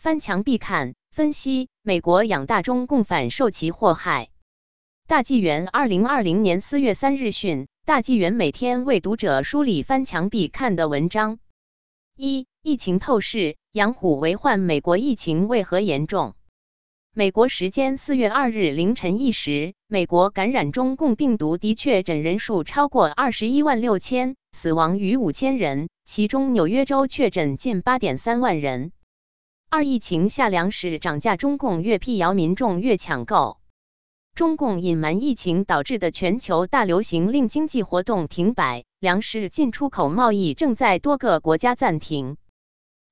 翻墙必看。分析：美国养大中共反受其祸害。大纪元二零二零年四月三日讯，大纪元每天为读者梳理翻墙必看的文章。一、疫情透视：养虎为患。美国疫情为何严重？美国时间四月二日凌晨一时，美国感染中共病毒的确诊人数超过二十一万六千，死亡逾五千人，其中纽约州确诊近八点三万人。二、疫情下粮食涨价，中共越辟谣，民众越抢购。中共隐瞒疫情导致的全球大流行，令经济活动停摆，粮食进出口贸易正在多个国家暂停。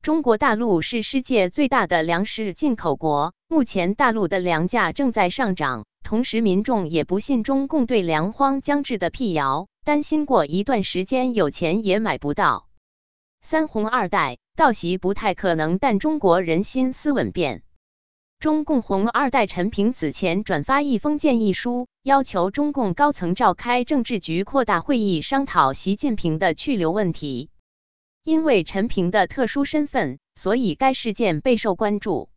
中国大陆是世界最大的粮食进口国，目前大陆的粮价正在上涨，同时民众也不信中共对粮荒将至的辟谣，担心过一段时间有钱也买不到。三红二代道席不太可能，但中国人心思稳变。中共红二代陈平此前转发一封建议书，要求中共高层召开政治局扩大会议，商讨习近平的去留问题。因为陈平的特殊身份，所以该事件备受关注。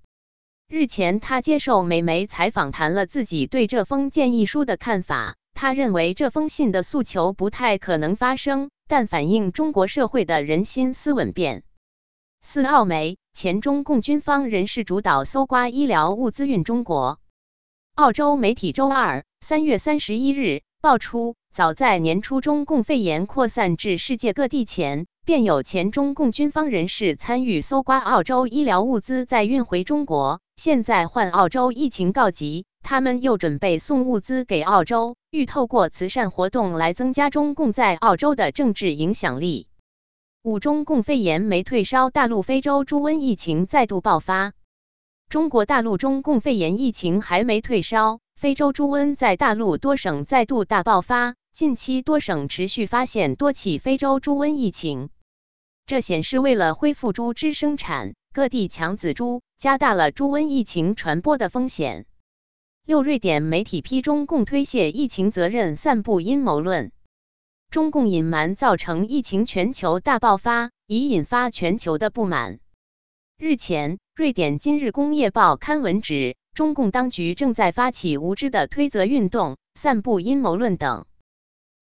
日前，他接受美媒采访，谈了自己对这封建议书的看法。他认为这封信的诉求不太可能发生，但反映中国社会的人心思稳变。四澳媒前中共军方人士主导搜刮医疗物资运中国。澳洲媒体周二三月三十一日爆出，早在年初中共肺炎扩散至世界各地前。便有前中共军方人士参与搜刮澳洲医疗物资，再运回中国。现在换澳洲疫情告急，他们又准备送物资给澳洲，欲透过慈善活动来增加中共在澳洲的政治影响力。五中共肺炎没退烧，大陆非洲猪瘟疫情再度爆发。中国大陆中共肺炎疫情还没退烧，非洲猪瘟在大陆多省再度大爆发。近期多省持续发现多起非洲猪瘟疫情，这显示为了恢复猪只生产，各地抢仔猪，加大了猪瘟疫情传播的风险。六瑞典媒体批中共推卸疫情责任，散布阴谋论。中共隐瞒造成疫情全球大爆发，已引发全球的不满。日前，瑞典《今日工业报》刊文指，中共当局正在发起无知的推责运动，散布阴谋论等。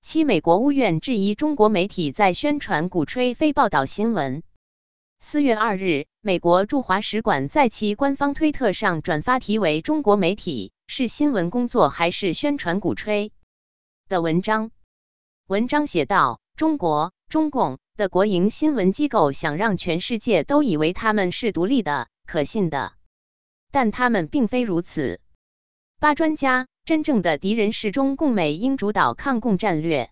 七，美国务院质疑中国媒体在宣传、鼓吹非报道新闻。四月二日，美国驻华使馆在其官方推特上转发题为“中国媒体是新闻工作还是宣传鼓吹”的文章。文章写道：“中国中共的国营新闻机构想让全世界都以为他们是独立的、可信的，但他们并非如此。”八专家。真正的敌人是中共，美英主导抗共战略。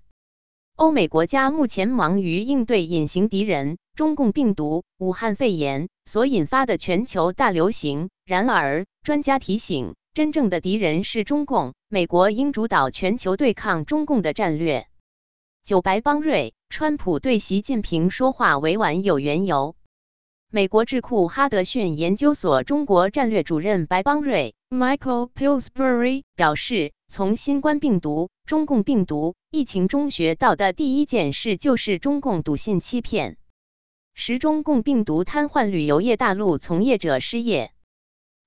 欧美国家目前忙于应对隐形敌人——中共病毒、武汉肺炎所引发的全球大流行。然而，专家提醒，真正的敌人是中共，美国应主导全球对抗中共的战略。九白邦瑞，川普对习近平说话委婉有缘由。美国智库哈德逊研究所中国战略主任白邦瑞 （Michael Pillsbury） 表示，从新冠病毒、中共病毒疫情中学到的第一件事就是中共笃信欺骗。十中共病毒瘫痪旅游业，大陆从业者失业。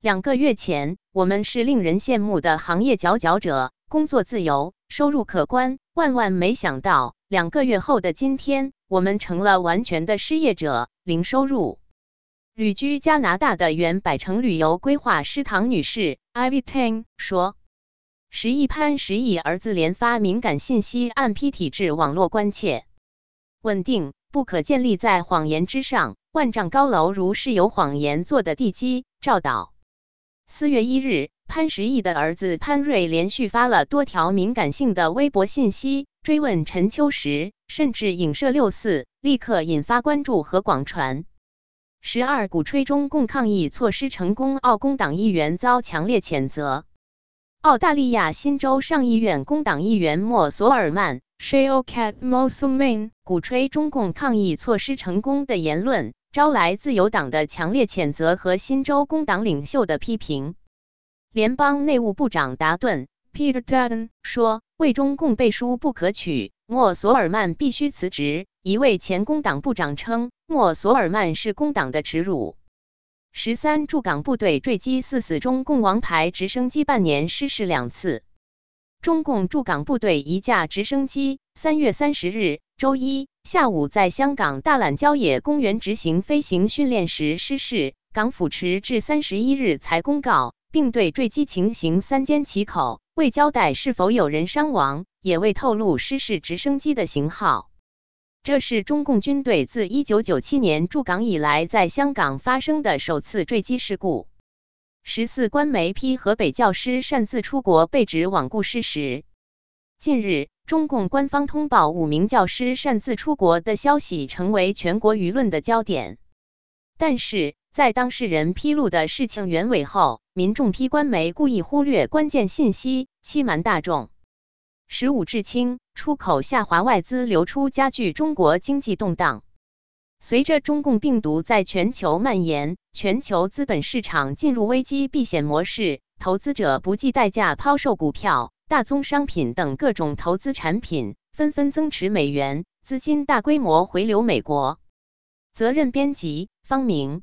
两个月前，我们是令人羡慕的行业佼佼者，工作自由，收入可观。万万没想到，两个月后的今天，我们成了完全的失业者，零收入。旅居加拿大的原百城旅游规划师唐女士 （Ivy Tang） 说：“十亿潘十亿儿子连发敏感信息，暗批体制网络关切，稳定不可建立在谎言之上。万丈高楼如是有谎言做的地基。”赵导，四月一日，潘石屹的儿子潘瑞连续发了多条敏感性的微博信息，追问陈秋实，甚至影射六四，立刻引发关注和广传。十二鼓吹中共抗疫措施成功，澳工党议员遭强烈谴责。澳大利亚新州上议院工党议员莫索尔曼 （Shaykat Mosulman） 鼓吹中共抗疫措施成功的言论，招来自由党的强烈谴责和新州工党领袖的批评。联邦内务部长达顿 （Peter Dutton） 说：“为中共背书不可取，莫索尔曼必须辞职。”一位前工党部长称。莫索尔曼是工党的耻辱。十三驻港部队坠机四死中共王牌直升机半年失事两次。中共驻港部队一架直升机，三月三十日周一下午在香港大榄郊野公园执行飞行训练时失事，港府迟至三十一日才公告，并对坠机情形三缄其口，未交代是否有人伤亡，也未透露失事直升机的型号。这是中共军队自一九九七年驻港以来在香港发生的首次坠机事故。十四，官媒批河北教师擅自出国被指罔顾事实。近日，中共官方通报五名教师擅自出国的消息成为全国舆论的焦点。但是在当事人披露的事情原委后，民众批官媒故意忽略关键信息，欺瞒大众。十五，至清出口下滑，外资流出加剧中国经济动荡。随着中共病毒在全球蔓延，全球资本市场进入危机避险模式，投资者不计代价抛售股票、大宗商品等各种投资产品，纷纷增持美元，资金大规模回流美国。责任编辑：方明。